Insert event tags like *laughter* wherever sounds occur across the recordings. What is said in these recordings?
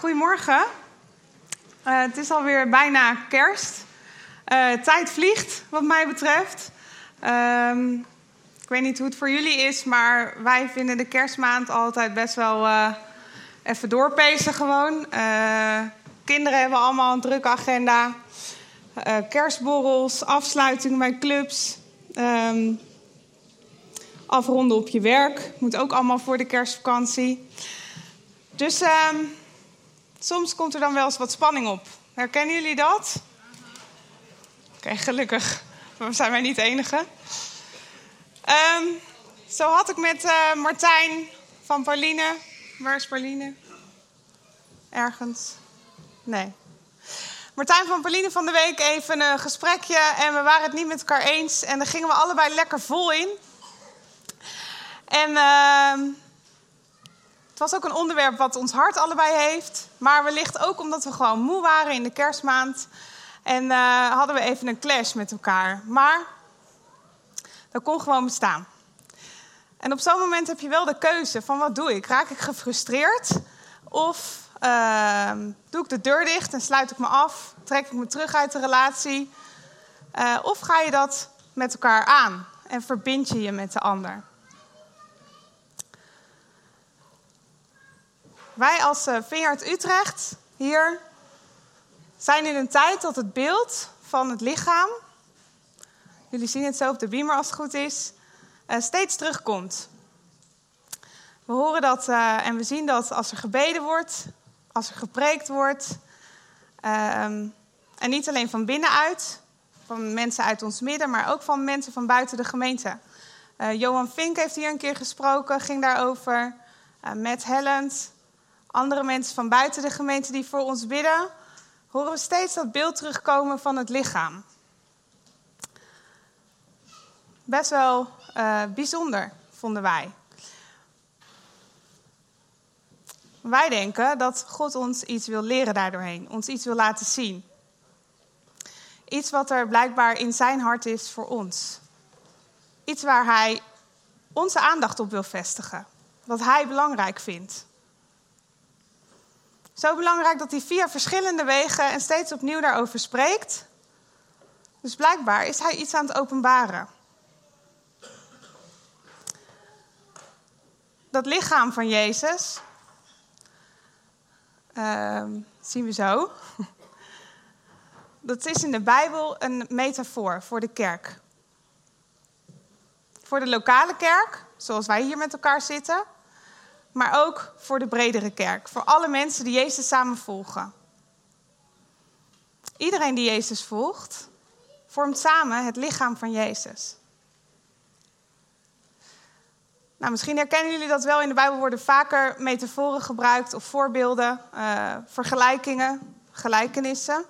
Goedemorgen. Uh, het is alweer bijna kerst. Uh, tijd vliegt, wat mij betreft. Uh, ik weet niet hoe het voor jullie is, maar wij vinden de kerstmaand altijd best wel uh, even doorpezen gewoon. kinderen hebben allemaal een drukke agenda. kerstborrels, afsluiting bij clubs. Um, afronden op je werk. Moet ook allemaal voor de kerstvakantie. Dus uh, soms komt er dan wel eens wat spanning op. Herkennen jullie dat? Oké, gelukkig. We zijn wij niet de enige. Um, zo had ik met uh, Martijn van Pauline. Waar is Pauline? Ergens? Nee. Martijn van Pauline van de week even een gesprekje. En we waren het niet met elkaar eens. En daar gingen we allebei lekker vol in. En het was ook een onderwerp wat ons hart allebei heeft. Maar wellicht ook omdat we gewoon moe waren in de kerstmaand. En uh, hadden we even een clash met elkaar. Maar dat kon gewoon bestaan. En op zo'n moment heb je wel de keuze van wat doe ik? Raak ik gefrustreerd? Of uh, doe ik de deur dicht en sluit ik me af? Trek ik me terug uit de relatie? Uh, of ga je dat met elkaar aan en verbind je je met de ander? Wij als uh, Vineyard Utrecht hier zijn in een tijd dat het beeld van het lichaam, jullie zien het zo op de beamer als het goed is, uh, steeds terugkomt. We horen dat uh, en we zien dat als er gebeden wordt, als er gepreekt wordt, ehm, en niet alleen van binnenuit, van mensen uit ons midden, maar ook van mensen van buiten de gemeente. Johan Fink heeft hier een keer gesproken, ging daarover. Matt Helland, andere mensen van buiten de gemeente die voor ons bidden, horen we steeds dat beeld terugkomen van het lichaam. Best wel uh, bijzonder, vonden wij. Wij denken dat God ons iets wil leren daardoorheen, ons iets wil laten zien. Iets wat er blijkbaar in zijn hart is voor ons. Iets waar hij onze aandacht op wil vestigen. Wat hij belangrijk vindt. Zo belangrijk dat hij via verschillende wegen en steeds opnieuw daarover spreekt. Dus blijkbaar is hij iets aan het openbaren. Dat lichaam van Jezus, uh, zien we zo. *laughs* Dat is in de Bijbel een metafoor voor de kerk. Voor de lokale kerk, zoals wij hier met elkaar zitten maar ook voor de bredere kerk, voor alle mensen die Jezus samen volgen. Iedereen die Jezus volgt, vormt samen het lichaam van Jezus. Nou, misschien herkennen jullie dat wel. In de Bijbel worden vaker metaforen gebruikt of voorbeelden, uh, vergelijkingen, gelijkenissen.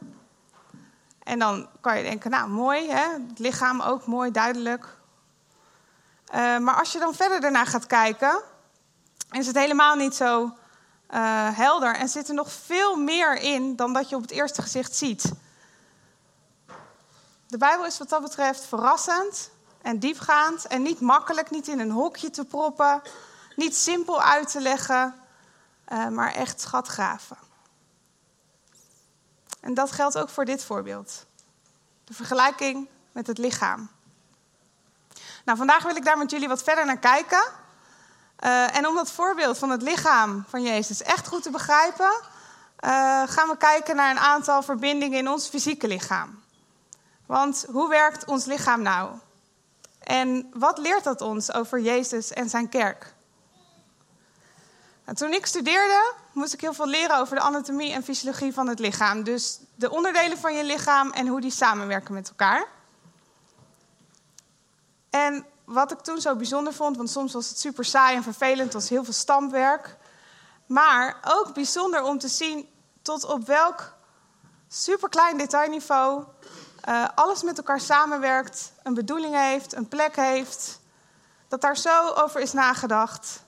En dan kan je denken, nou mooi, hè? het lichaam ook mooi, duidelijk. Uh, maar als je dan verder ernaar gaat kijken, is het helemaal niet zo uh, helder en zit er nog veel meer in dan dat je op het eerste gezicht ziet. De Bijbel is wat dat betreft verrassend en diepgaand en niet makkelijk, niet in een hokje te proppen, niet simpel uit te leggen, uh, maar echt schatgraven. En dat geldt ook voor dit voorbeeld. De vergelijking met het lichaam. Nou, vandaag wil ik daar met jullie wat verder naar kijken. Uh, en om dat voorbeeld van het lichaam van Jezus echt goed te begrijpen, uh, gaan we kijken naar een aantal verbindingen in ons fysieke lichaam. Want hoe werkt ons lichaam nou? En wat leert dat ons over Jezus en zijn kerk? Nou, toen ik studeerde, moest ik heel veel leren over de anatomie en fysiologie van het lichaam. Dus de onderdelen van je lichaam en hoe die samenwerken met elkaar. En wat ik toen zo bijzonder vond, want soms was het super saai en vervelend, het was heel veel stampwerk. Maar ook bijzonder om te zien tot op welk superklein detailniveau uh, alles met elkaar samenwerkt, een bedoeling heeft, een plek heeft. Dat daar zo over is nagedacht.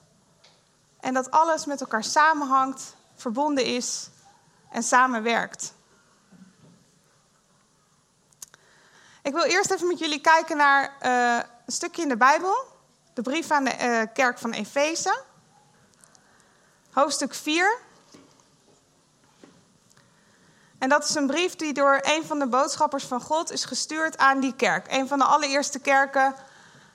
En dat alles met elkaar samenhangt, verbonden is en samenwerkt. Ik wil eerst even met jullie kijken naar uh, een stukje in de Bijbel. De brief aan de uh, kerk van Efeze. Hoofdstuk 4. En dat is een brief die door een van de boodschappers van God is gestuurd aan die kerk. Een van de allereerste kerken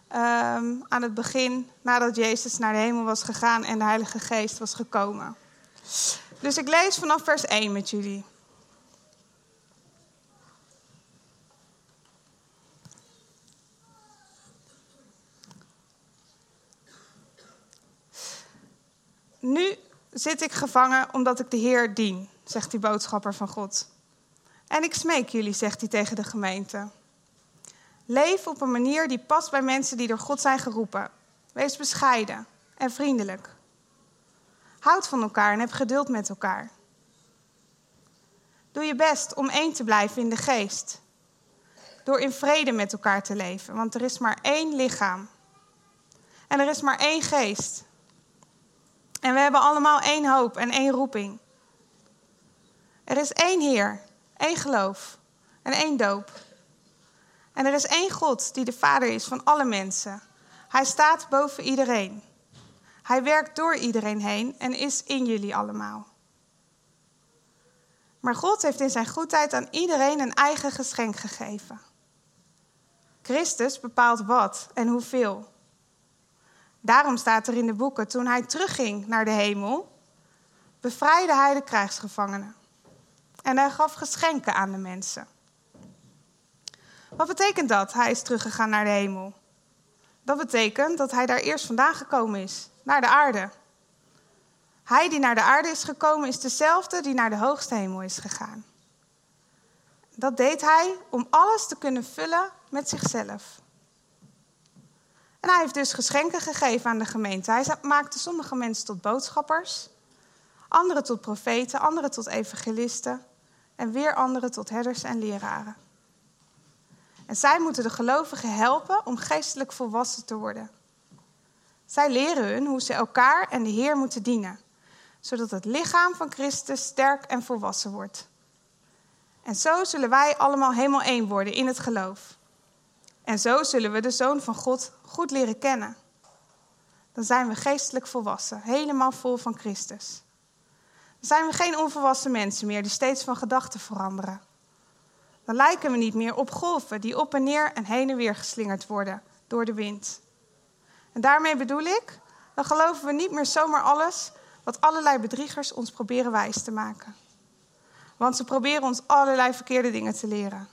ehm, aan het begin, nadat Jezus naar de hemel was gegaan en de Heilige Geest was gekomen. Dus ik lees vanaf vers 1 met jullie. Nu zit ik gevangen omdat ik de Heer dien, zegt die boodschapper van God. En ik smeek jullie, zegt hij tegen de gemeente. Leef op een manier die past bij mensen die door God zijn geroepen. Wees bescheiden en vriendelijk. Houd van elkaar en heb geduld met elkaar. Doe je best om één te blijven in de geest. Door in vrede met elkaar te leven, want er is maar één lichaam. En er is maar één geest. En we hebben allemaal één hoop en één roeping. Er is één Heer, één geloof en één doop. En er is één God die de Vader is van alle mensen. Hij staat boven iedereen. Hij werkt door iedereen heen en is in jullie allemaal. Maar God heeft in zijn goedheid aan iedereen een eigen geschenk gegeven. Christus bepaalt wat en hoeveel. Daarom staat er in de boeken, toen hij terugging naar de hemel, bevrijdde hij de krijgsgevangenen. En hij gaf geschenken aan de mensen. Wat betekent dat? Hij is teruggegaan naar de hemel. Dat betekent dat hij daar eerst vandaan gekomen is, naar de aarde. Hij die naar de aarde is gekomen is dezelfde die naar de hoogste hemel is gegaan. Dat deed hij om alles te kunnen vullen met zichzelf. Hij heeft dus geschenken gegeven aan de gemeente. Hij maakte sommige mensen tot boodschappers, anderen tot profeten, anderen tot evangelisten en weer anderen tot herders en leraren. En zij moeten de gelovigen helpen om geestelijk volwassen te worden. Zij leren hun hoe ze elkaar en de Heer moeten dienen, zodat het lichaam van Christus sterk en volwassen wordt. En zo zullen wij allemaal helemaal één worden in het geloof. En zo zullen we de Zoon van God goed leren kennen. Dan zijn we geestelijk volwassen, helemaal vol van Christus. Dan zijn we geen onvolwassen mensen meer die steeds van gedachten veranderen. Dan lijken we niet meer op golven die op en neer en heen en weer geslingerd worden door de wind. En daarmee bedoel ik, dan geloven we niet meer zomaar alles wat allerlei bedriegers ons proberen wijs te maken. Want ze proberen ons allerlei verkeerde dingen te leren.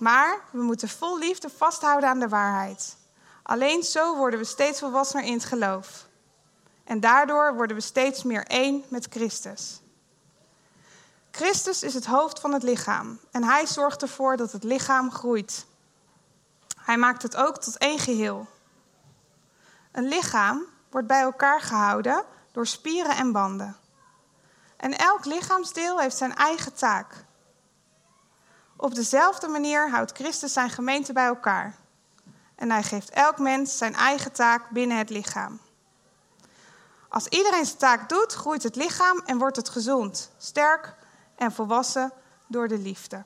Maar we moeten vol liefde vasthouden aan de waarheid. Alleen zo worden we steeds volwassener in het geloof. En daardoor worden we steeds meer één met Christus. Christus is het hoofd van het lichaam en hij zorgt ervoor dat het lichaam groeit. Hij maakt het ook tot één geheel. Een lichaam wordt bij elkaar gehouden door spieren en banden. En elk lichaamsdeel heeft zijn eigen taak. Op dezelfde manier houdt Christus zijn gemeente bij elkaar. En hij geeft elk mens zijn eigen taak binnen het lichaam. Als iedereen zijn taak doet, groeit het lichaam en wordt het gezond, sterk en volwassen door de liefde.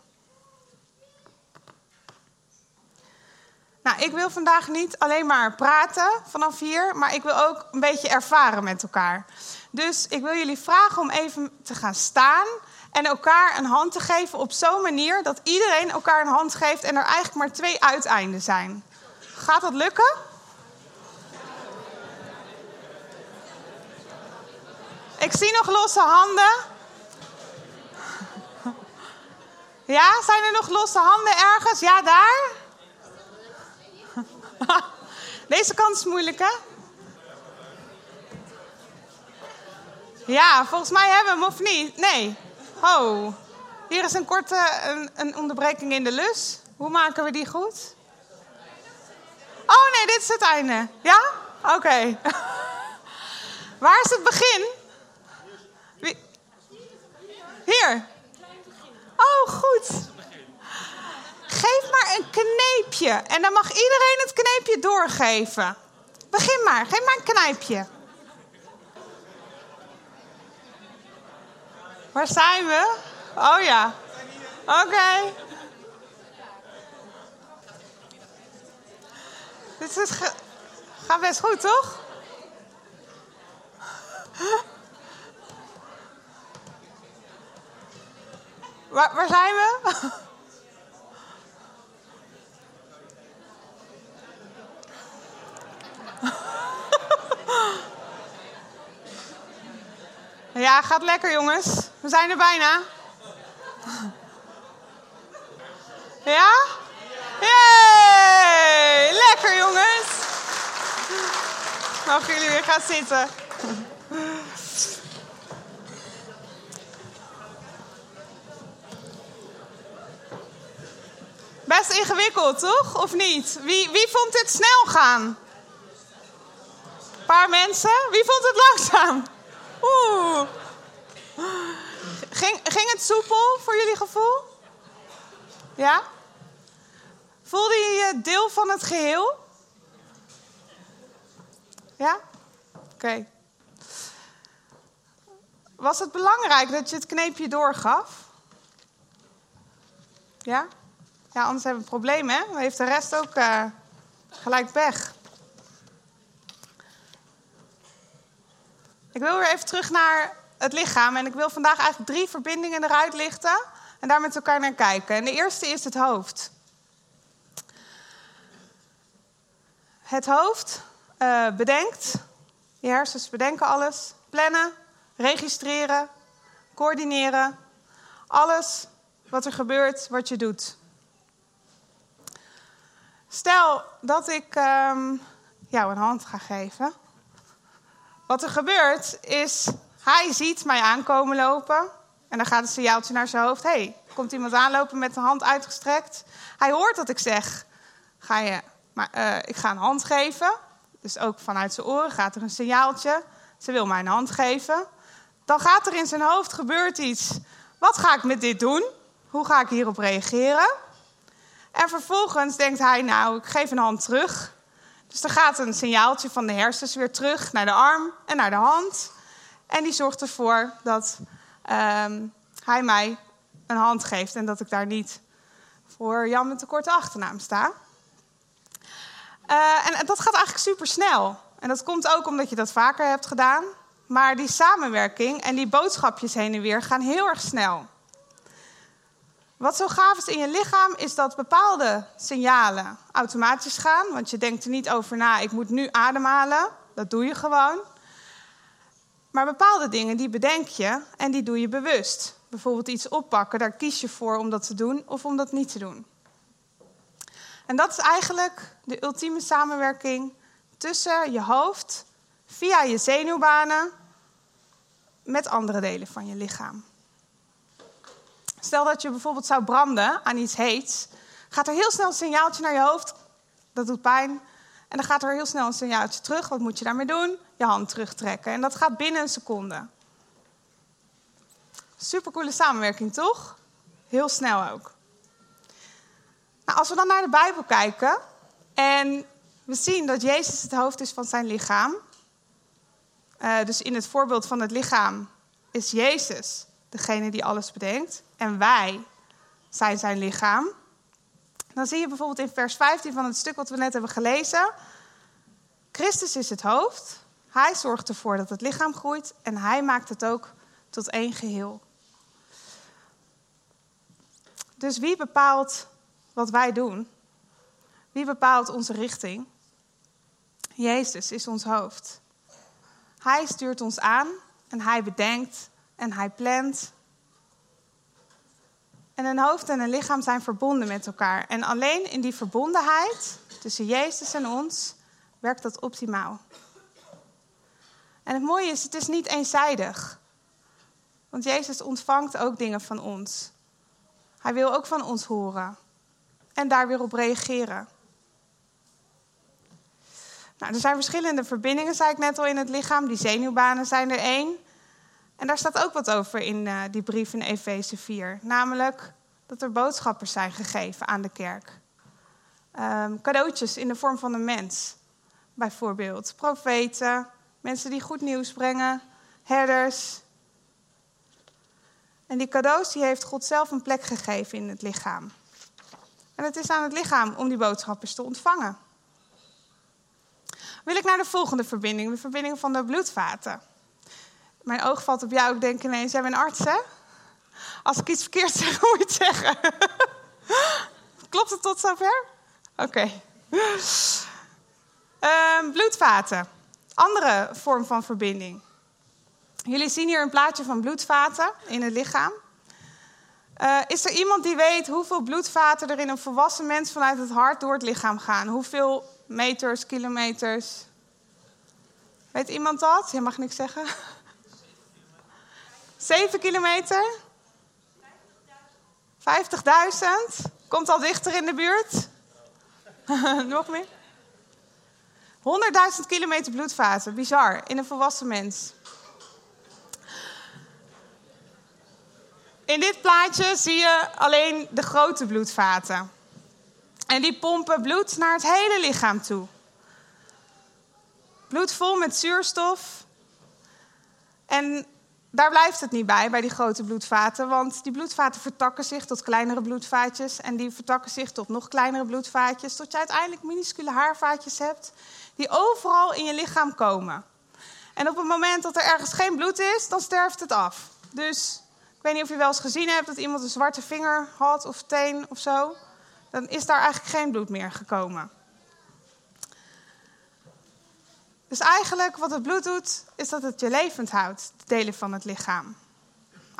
Nou, ik wil vandaag niet alleen maar praten vanaf hier, maar ik wil ook een beetje ervaren met elkaar. Dus ik wil jullie vragen om even te gaan staan en elkaar een hand te geven op zo'n manier dat iedereen elkaar een hand geeft en er eigenlijk maar twee uiteinden zijn. Gaat dat lukken? Ik zie nog losse handen. *laughs* Ja, zijn er nog losse handen ergens? Ja, daar? *laughs* Deze kant is moeilijk, hè? Ja, volgens mij hebben we hem of niet? Nee. Oh, hier is een korte een, een onderbreking in de lus. Hoe maken we die goed? Oh nee, dit is het einde. Ja? Oké. *laughs* Waar is het begin? Hier. Oh, goed. Geef maar een kneepje. En dan mag iedereen het kneepje doorgeven. Begin maar. Geef maar een knijpje. Waar zijn we? Oh ja. Oké. Dit is gaat best goed, toch? Waar, waar zijn we? *laughs* Ja, gaat lekker jongens. We zijn er bijna. Ja? Yay! Lekker jongens. Mogen jullie weer gaan zitten. Best ingewikkeld, toch? Of niet? Wie, wie vond dit snel gaan? Een paar mensen. Wie vond het langzaam? Oeh. Ging, het soepel voor jullie gevoel? Ja? Voelde je je deel van het geheel? Ja? Oké. Was het belangrijk dat je het kneepje doorgaf? Ja? Ja, anders hebben we een probleem, hè? Dan heeft de rest ook uh, gelijk weg. Ik wil weer even terug naar het lichaam. En ik wil vandaag eigenlijk drie verbindingen eruit lichten. En daar met elkaar naar kijken. En de eerste is het hoofd. Het hoofd uh, bedenkt. Je hersens bedenken alles. Plannen, registreren, coördineren. Alles wat er gebeurt, wat je doet. Stel dat ik um, jou een hand ga geven. Wat er gebeurt is, hij ziet mij aankomen lopen. En dan gaat een signaaltje naar zijn hoofd. hey, komt iemand aanlopen met de hand uitgestrekt? Hij hoort dat ik zeg, ga je, maar, uh, ik ga een hand geven. Dus ook vanuit zijn oren gaat er een signaaltje. Ze wil mij een hand geven. Dan gaat er in zijn hoofd, gebeurt iets. Wat ga ik met dit doen? Hoe ga ik hierop reageren? En vervolgens denkt hij, nou, ik geef een hand terug. Dus er gaat een signaaltje van de hersens weer terug naar de arm en naar de hand. En die zorgt ervoor dat um, hij mij een hand geeft en dat ik daar niet voor Jan met de korte achternaam sta. Uh, en dat gaat eigenlijk super snel. En dat komt ook omdat je dat vaker hebt gedaan. Maar die samenwerking en die boodschapjes heen en weer gaan heel erg snel. Wat zo gaaf is in je lichaam, is dat bepaalde signalen automatisch gaan. Want je denkt er niet over na, ik moet nu ademhalen. Dat doe je gewoon. Maar bepaalde dingen, die bedenk je en die doe je bewust. Bijvoorbeeld iets oppakken, daar kies je voor om dat te doen of om dat niet te doen. En dat is eigenlijk de ultieme samenwerking tussen je hoofd, via je zenuwbanen, met andere delen van je lichaam. Stel dat je bijvoorbeeld zou branden aan iets heets, gaat er heel snel een signaaltje naar je hoofd. Dat doet pijn. En dan gaat er heel snel een signaaltje terug. Wat moet je daarmee doen? Je hand terugtrekken. En dat gaat binnen een seconde. Supercoole samenwerking, toch? Heel snel ook. Nou, als we dan naar de Bijbel kijken en we zien dat Jezus het hoofd is van zijn lichaam. Uh, dus in het voorbeeld van het lichaam is Jezus degene die alles bedenkt. En wij zijn zijn lichaam. Dan zie je bijvoorbeeld in vers 15 van het stuk wat we net hebben gelezen. Christus is het hoofd. Hij zorgt ervoor dat het lichaam groeit en hij maakt het ook tot één geheel. Dus wie bepaalt wat wij doen? Wie bepaalt onze richting? Jezus is ons hoofd. Hij stuurt ons aan en hij bedenkt en hij plant. En een hoofd en een lichaam zijn verbonden met elkaar. En alleen in die verbondenheid tussen Jezus en ons werkt dat optimaal. En het mooie is, het is niet eenzijdig. Want Jezus ontvangt ook dingen van ons. Hij wil ook van ons horen. En daar weer op reageren. Nou, er zijn verschillende verbindingen, zei ik net al, in het lichaam. Die zenuwbanen zijn er één. En daar staat ook wat over in uh, die brief in Efeze 4. Namelijk dat er boodschappers zijn gegeven aan de kerk. Um, cadeautjes in de vorm van een mens. Bijvoorbeeld profeten, mensen die goed nieuws brengen, herders. En die cadeaus die heeft God zelf een plek gegeven in het lichaam. En het is aan het lichaam om die boodschappers te ontvangen. Wil ik naar de volgende verbinding, de verbinding van de bloedvaten. Mijn oog valt op jou, ik denk ineens, jij bent arts hè? Als ik iets verkeerd zeg, *laughs* moet je het zeggen. Klopt het tot zover? Oké. Ehm, bloedvaten. Andere vorm van verbinding. Jullie zien hier een plaatje van bloedvaten in het lichaam. Uh, is er iemand die weet hoeveel bloedvaten er in een volwassen mens vanuit het hart door het lichaam gaan? Hoeveel meters, kilometers? Weet iemand dat? Je mag niks zeggen. 7 kilometer? 50.000? Komt al dichter in de buurt? *laughs* Nog meer? 100.000 kilometer bloedvaten, bizar, in een volwassen mens. In dit plaatje zie je alleen de grote bloedvaten. En die pompen bloed naar het hele lichaam toe. Bloed vol met zuurstof. En daar blijft het niet bij, bij die grote bloedvaten. Want die bloedvaten vertakken zich tot kleinere bloedvaatjes. En die vertakken zich tot nog kleinere bloedvaatjes. Tot je uiteindelijk minuscule haarvaatjes hebt. Die overal in je lichaam komen. En op het moment dat er ergens geen bloed is, dan sterft het af. Dus ik weet niet of je wel eens gezien hebt dat iemand een zwarte vinger had of teen of zo. Dan is daar eigenlijk geen bloed meer gekomen. Dus eigenlijk wat het bloed doet, is dat het je levend houdt, de delen van het lichaam.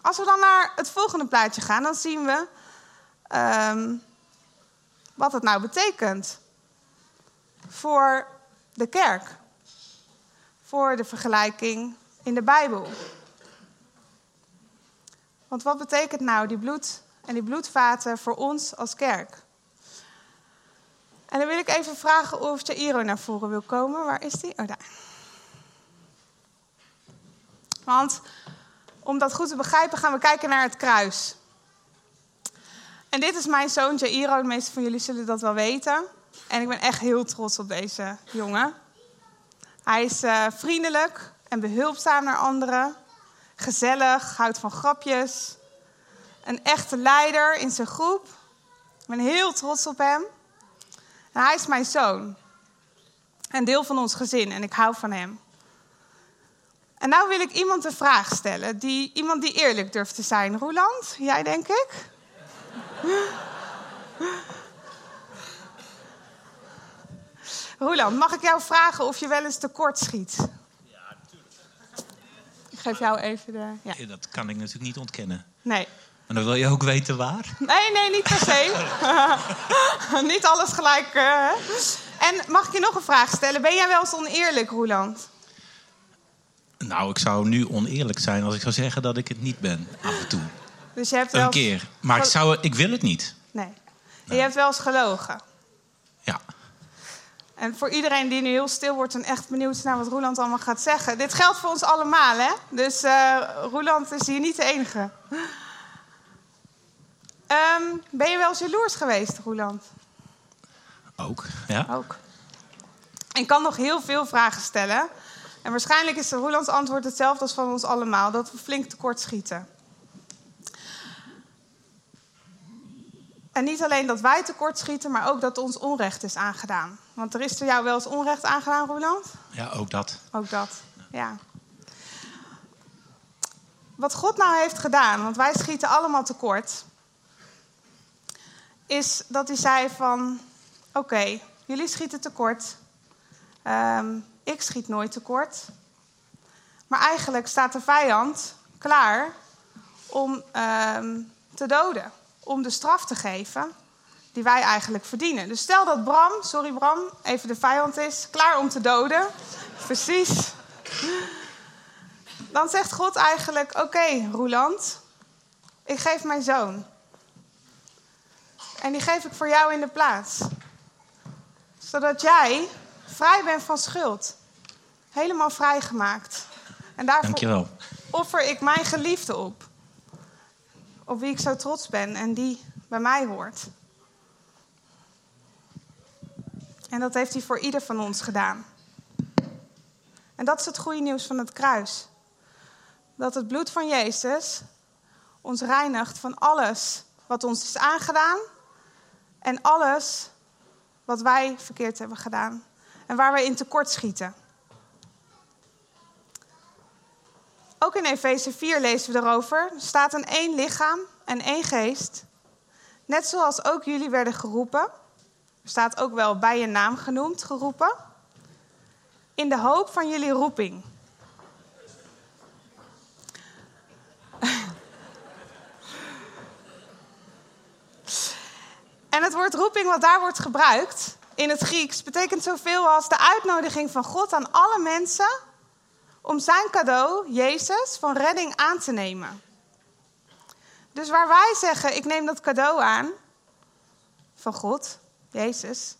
Als we dan naar het volgende plaatje gaan, dan zien we um, wat het nou betekent voor de kerk. Voor de vergelijking in de Bijbel. Want wat betekent nou die bloed en die bloedvaten voor ons als kerk? En dan wil ik even vragen of Jairo naar voren wil komen. Waar is die? Oh, daar. Want om dat goed te begrijpen gaan we kijken naar het kruis. En dit is mijn zoon Jairo. De meeste van jullie zullen dat wel weten. En ik ben echt heel trots op deze jongen. Hij is uh, vriendelijk en behulpzaam naar anderen. Gezellig, houdt van grapjes. Een echte leider in zijn groep. Ik ben heel trots op hem. En hij is mijn zoon. Een deel van ons gezin en ik hou van hem. En nou wil ik iemand een vraag stellen. Die, iemand die eerlijk durft te zijn. Roland, jij denk ik? Roland, mag ik jou vragen of je wel eens tekort schiet? Ja, natuurlijk. Ik geef jou even de... Ja. Dat kan ik natuurlijk niet ontkennen. Nee. Maar dan wil je ook weten waar? Nee, nee, niet per se. *laughs* *laughs* niet alles gelijk. Uh... En mag ik je nog een vraag stellen? Ben jij wel eens oneerlijk, Roland? Nou, ik zou nu oneerlijk zijn als ik zou zeggen dat ik het niet ben, af en toe. Dus je hebt wel Een keer. Maar ik, zou, ik wil het niet. Nee. nee. Je hebt wel eens gelogen. Ja. En voor iedereen die nu heel stil wordt en echt benieuwd is naar wat Roland allemaal gaat zeggen. Dit geldt voor ons allemaal, hè? Dus uh, Roland is hier niet de enige. Um, ben je wel eens jaloers geweest, Roland? Ook, ja. Ook. Ik kan nog heel veel vragen stellen. En waarschijnlijk is Roelands antwoord hetzelfde als van ons allemaal: dat we flink tekort schieten. En niet alleen dat wij tekort schieten, maar ook dat ons onrecht is aangedaan. Want er is er jou wel eens onrecht aangedaan, Roland? Ja, ook dat. Ook dat, ja. Wat God nou heeft gedaan, want wij schieten allemaal tekort is dat hij zei van... Oké, jullie schieten tekort. Um, ik schiet nooit tekort. Maar eigenlijk staat de vijand klaar om um, te doden. Om de straf te geven die wij eigenlijk verdienen. Dus stel dat Bram, sorry Bram, even de vijand is, klaar om te doden. Precies. Dan zegt God eigenlijk: Oké, okay, Roeland, ik geef mijn zoon. En die geef ik voor jou in de plaats. Zodat jij vrij bent van schuld. Helemaal vrijgemaakt. En daarvoor Dankjewel. offer ik mijn geliefde op. Op wie ik zo trots ben en die bij mij hoort. En dat heeft hij voor ieder van ons gedaan. En dat is het goede nieuws van het kruis. Dat het bloed van Jezus ons reinigt van alles wat ons is aangedaan en alles wat wij verkeerd hebben gedaan en waar wij in tekort schieten. Ook in Efeze 4 lezen we erover. Er staat een één lichaam en één geest. Net zoals ook jullie werden geroepen. Er staat ook wel bij je naam genoemd, geroepen. In de hoop van jullie roeping. Het woord roeping wat daar wordt gebruikt in het Grieks betekent zoveel als de uitnodiging van God aan alle mensen om zijn cadeau, Jezus, van redding aan te nemen. Dus waar wij zeggen, ik neem dat cadeau aan van God, Jezus,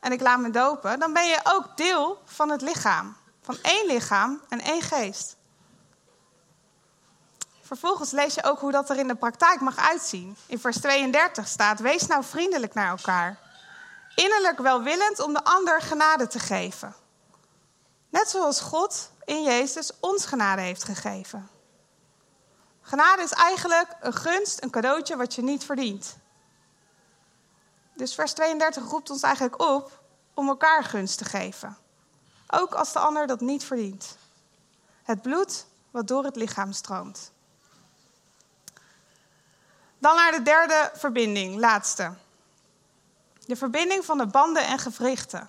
en ik laat me dopen, dan ben je ook deel van het lichaam. Van één lichaam en één geest. Vervolgens lees je ook hoe dat er in de praktijk mag uitzien. In vers 32 staat: Wees nou vriendelijk naar elkaar. Innerlijk welwillend om de ander genade te geven. Net zoals God in Jezus ons genade heeft gegeven. Genade is eigenlijk een gunst, een cadeautje wat je niet verdient. Dus vers 32 roept ons eigenlijk op om elkaar gunst te geven. Ook als de ander dat niet verdient. Het bloed wat door het lichaam stroomt. Dan naar de derde verbinding, laatste. De verbinding van de banden en gewrichten.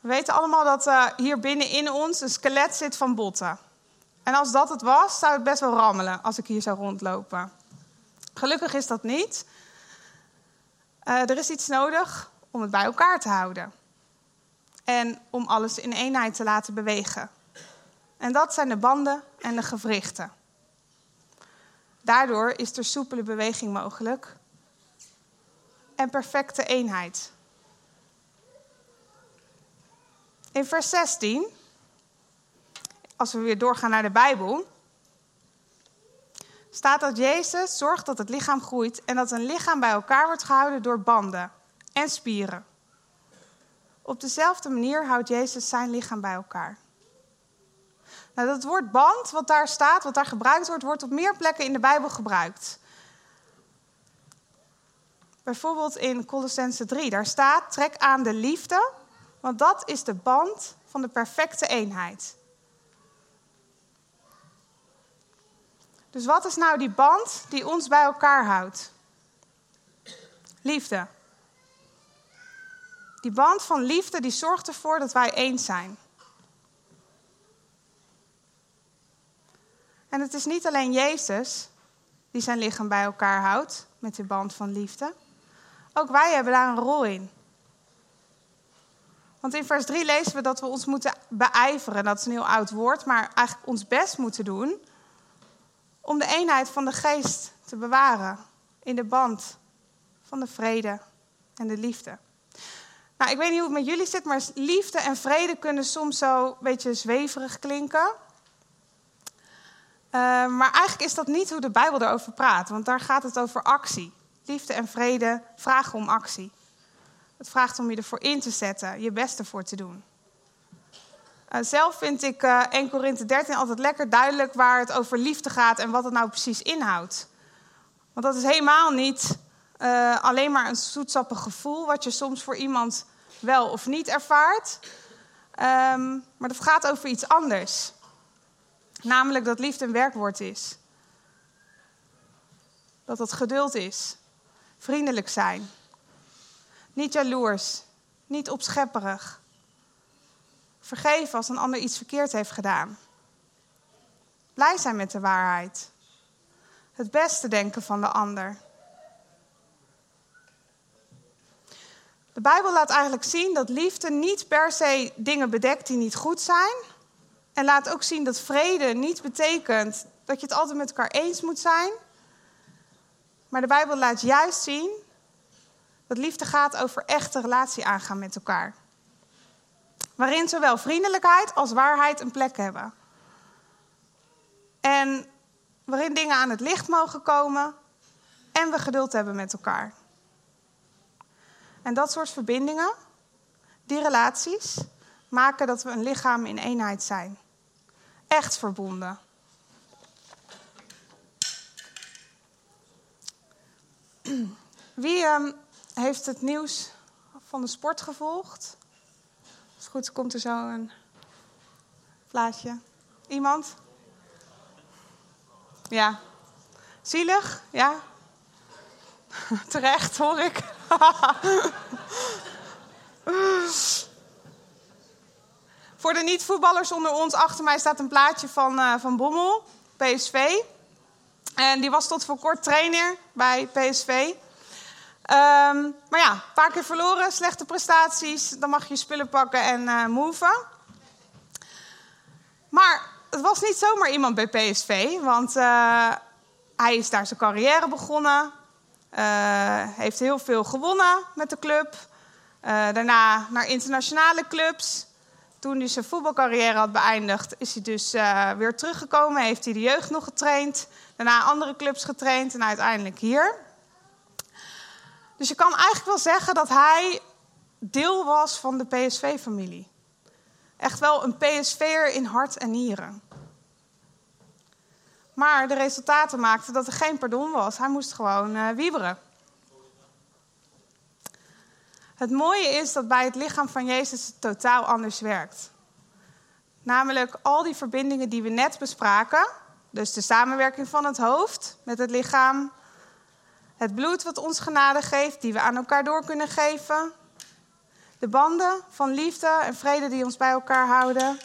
We weten allemaal dat uh, hier binnenin ons een skelet zit van botten. En als dat het was, zou het best wel rammelen als ik hier zou rondlopen. Gelukkig is dat niet. Uh, er is iets nodig om het bij elkaar te houden. En om alles in eenheid te laten bewegen. En dat zijn de banden en de gewrichten. Daardoor is er soepele beweging mogelijk en perfecte eenheid. In vers 16, als we weer doorgaan naar de Bijbel, staat dat Jezus zorgt dat het lichaam groeit en dat een lichaam bij elkaar wordt gehouden door banden en spieren. Op dezelfde manier houdt Jezus zijn lichaam bij elkaar. Nou, dat woord band, wat daar staat, wat daar gebruikt wordt, wordt op meer plekken in de Bijbel gebruikt. Bijvoorbeeld in Colossense 3, daar staat: trek aan de liefde, want dat is de band van de perfecte eenheid. Dus wat is nou die band die ons bij elkaar houdt? Liefde. Die band van liefde die zorgt ervoor dat wij eens zijn. En het is niet alleen Jezus die zijn lichaam bij elkaar houdt met de band van liefde. Ook wij hebben daar een rol in. Want in vers 3 lezen we dat we ons moeten beijveren. Dat is een heel oud woord, maar eigenlijk ons best moeten doen om de eenheid van de geest te bewaren in de band van de vrede en de liefde. Nou, ik weet niet hoe het met jullie zit, maar liefde en vrede kunnen soms zo een beetje zweverig klinken. Uh, maar eigenlijk is dat niet hoe de Bijbel erover praat, want daar gaat het over actie. Liefde en vrede vragen om actie. Het vraagt om je ervoor in te zetten, je best ervoor te doen. Uh, zelf vind ik uh, 1 Korinthe 13 altijd lekker duidelijk waar het over liefde gaat en wat het nou precies inhoudt. Want dat is helemaal niet alleen maar een zoetsappig gevoel wat je soms voor iemand wel of niet ervaart. Um, maar dat gaat over iets anders. Namelijk dat liefde een werkwoord is. Dat het geduld is. Vriendelijk zijn. Niet jaloers. Niet opschepperig. Vergeven als een ander iets verkeerd heeft gedaan. Blij zijn met de waarheid. Het beste denken van de ander. De Bijbel laat eigenlijk zien dat liefde niet per se dingen bedekt die niet goed zijn, en laat ook zien dat vrede niet betekent dat je het altijd met elkaar eens moet zijn. Maar de Bijbel laat juist zien dat liefde gaat over echte relatie aangaan met elkaar. Waarin zowel vriendelijkheid als waarheid een plek hebben. En waarin dingen aan het licht mogen komen en we geduld hebben met elkaar. En dat soort verbindingen, die relaties, maken dat we een lichaam in eenheid zijn. Echt verbonden. Wie um, heeft het nieuws van de sport gevolgd? Als goed komt er zo een Plaatje. Iemand? Ja. Zielig? Ja. *laughs* Terecht, hoor ik. *laughs* Voor de niet-voetballers onder ons, achter mij staat een plaatje van, uh, van Bommel, PSV. En die was tot voor kort trainer bij PSV. Um, maar ja, een paar keer verloren, slechte prestaties. Dan mag je spullen pakken en uh. Maar het was niet zomaar iemand bij PSV, want uh, hij is daar zijn carrière begonnen. Heeft heel veel gewonnen met de club. daarna naar internationale clubs. Toen hij zijn voetbalcarrière had beëindigd, is hij dus weer teruggekomen. Heeft hij de jeugd nog getraind. Daarna andere clubs getraind en uiteindelijk hier. Dus je kan eigenlijk wel zeggen dat hij deel was van de PSV-familie. Echt wel een PSV'er in hart en nieren. Maar de resultaten maakten dat er geen pardon was. Hij moest gewoon uh, wieberen. Het mooie is dat bij het lichaam van Jezus het totaal anders werkt. Namelijk al die verbindingen die we net bespraken, dus de samenwerking van het hoofd met het lichaam, het bloed wat ons genade geeft, die we aan elkaar door kunnen geven, de banden van liefde en vrede die ons bij elkaar houden,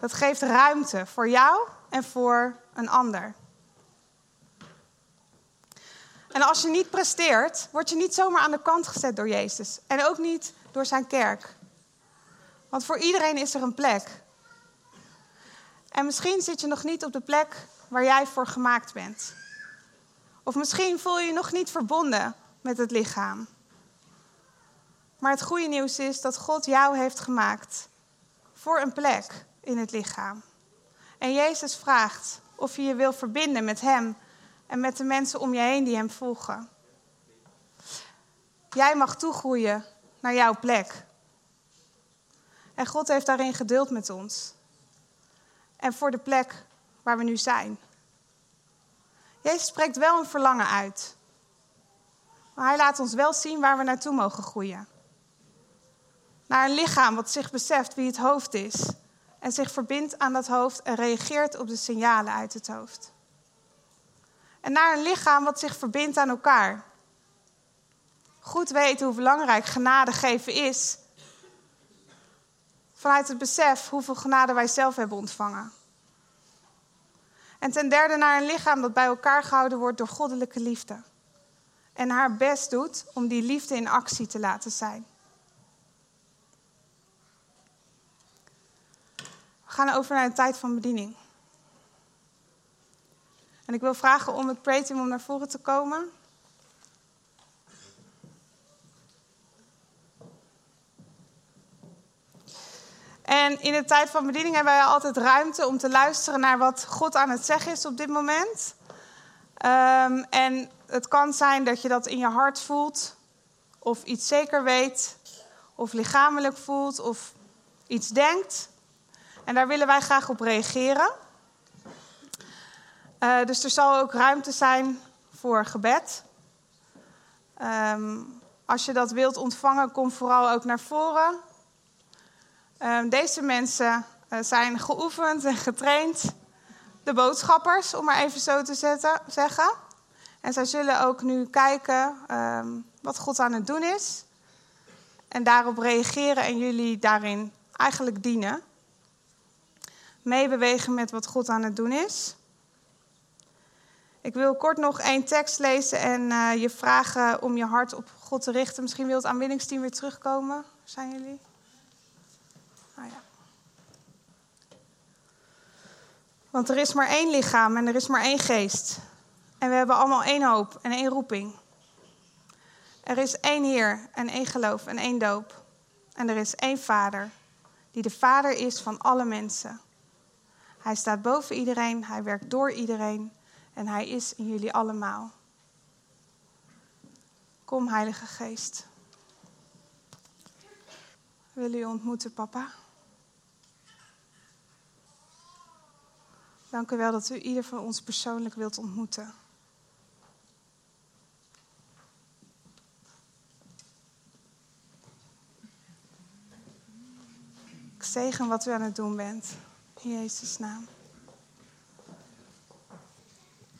dat geeft ruimte voor jou en voor een ander. En als je niet presteert, word je niet zomaar aan de kant gezet door Jezus. En ook niet door zijn kerk. Want voor iedereen is er een plek. En misschien zit je nog niet op de plek waar jij voor gemaakt bent. Of misschien voel je je nog niet verbonden met het lichaam. Maar het goede nieuws is dat God jou heeft gemaakt voor een plek in het lichaam. En Jezus vraagt of je je wil verbinden met Hem en met de mensen om je heen die Hem volgen. Jij mag toegroeien naar jouw plek. En God heeft daarin geduld met ons. En voor de plek waar we nu zijn. Jezus spreekt wel een verlangen uit. Maar hij laat ons wel zien waar we naartoe mogen groeien. Naar een lichaam wat zich beseft wie het hoofd is. En zich verbindt aan dat hoofd en reageert op de signalen uit het hoofd. En naar een lichaam wat zich verbindt aan elkaar. Goed weten hoe belangrijk genade geven is. Vanuit het besef hoeveel genade wij zelf hebben ontvangen. En ten derde naar een lichaam dat bij elkaar gehouden wordt door goddelijke liefde. En haar best doet om die liefde in actie te laten zijn. We gaan over naar een tijd van bediening. En ik wil vragen om het pray om naar voren te komen. En in de tijd van bediening hebben wij altijd ruimte om te luisteren naar wat God aan het zeggen is op dit moment. Um, en het kan zijn dat je dat in je hart voelt, of iets zeker weet, of lichamelijk voelt, of iets denkt. En daar willen wij graag op reageren. Uh, dus er zal ook ruimte zijn voor gebed. Um, als je dat wilt ontvangen, kom vooral ook naar voren. Ehm, deze mensen uh, zijn geoefend en getraind. De boodschappers, om maar even zo te zetten, zeggen. En zij zullen ook nu kijken um, wat God aan het doen is. En daarop reageren en jullie daarin eigenlijk dienen. Meebewegen met wat God aan het doen is. Ik wil kort nog één tekst lezen en uh, je vragen om je hart op God te richten. Misschien wil het aanbiddingsteam weer terugkomen. Zijn jullie? Nou ja. Want er is maar één lichaam en er is maar één geest. En we hebben allemaal één hoop en één roeping. Er is één Heer en één geloof en één doop. En er is één Vader, die de Vader is van alle mensen. Hij staat boven iedereen, hij werkt door iedereen en hij is in jullie allemaal. Kom, Heilige Geest. Wil u ontmoeten, papa? Dank u wel dat u ieder van ons persoonlijk wilt ontmoeten. Ik zegen wat u aan het doen bent. In Jezus' naam.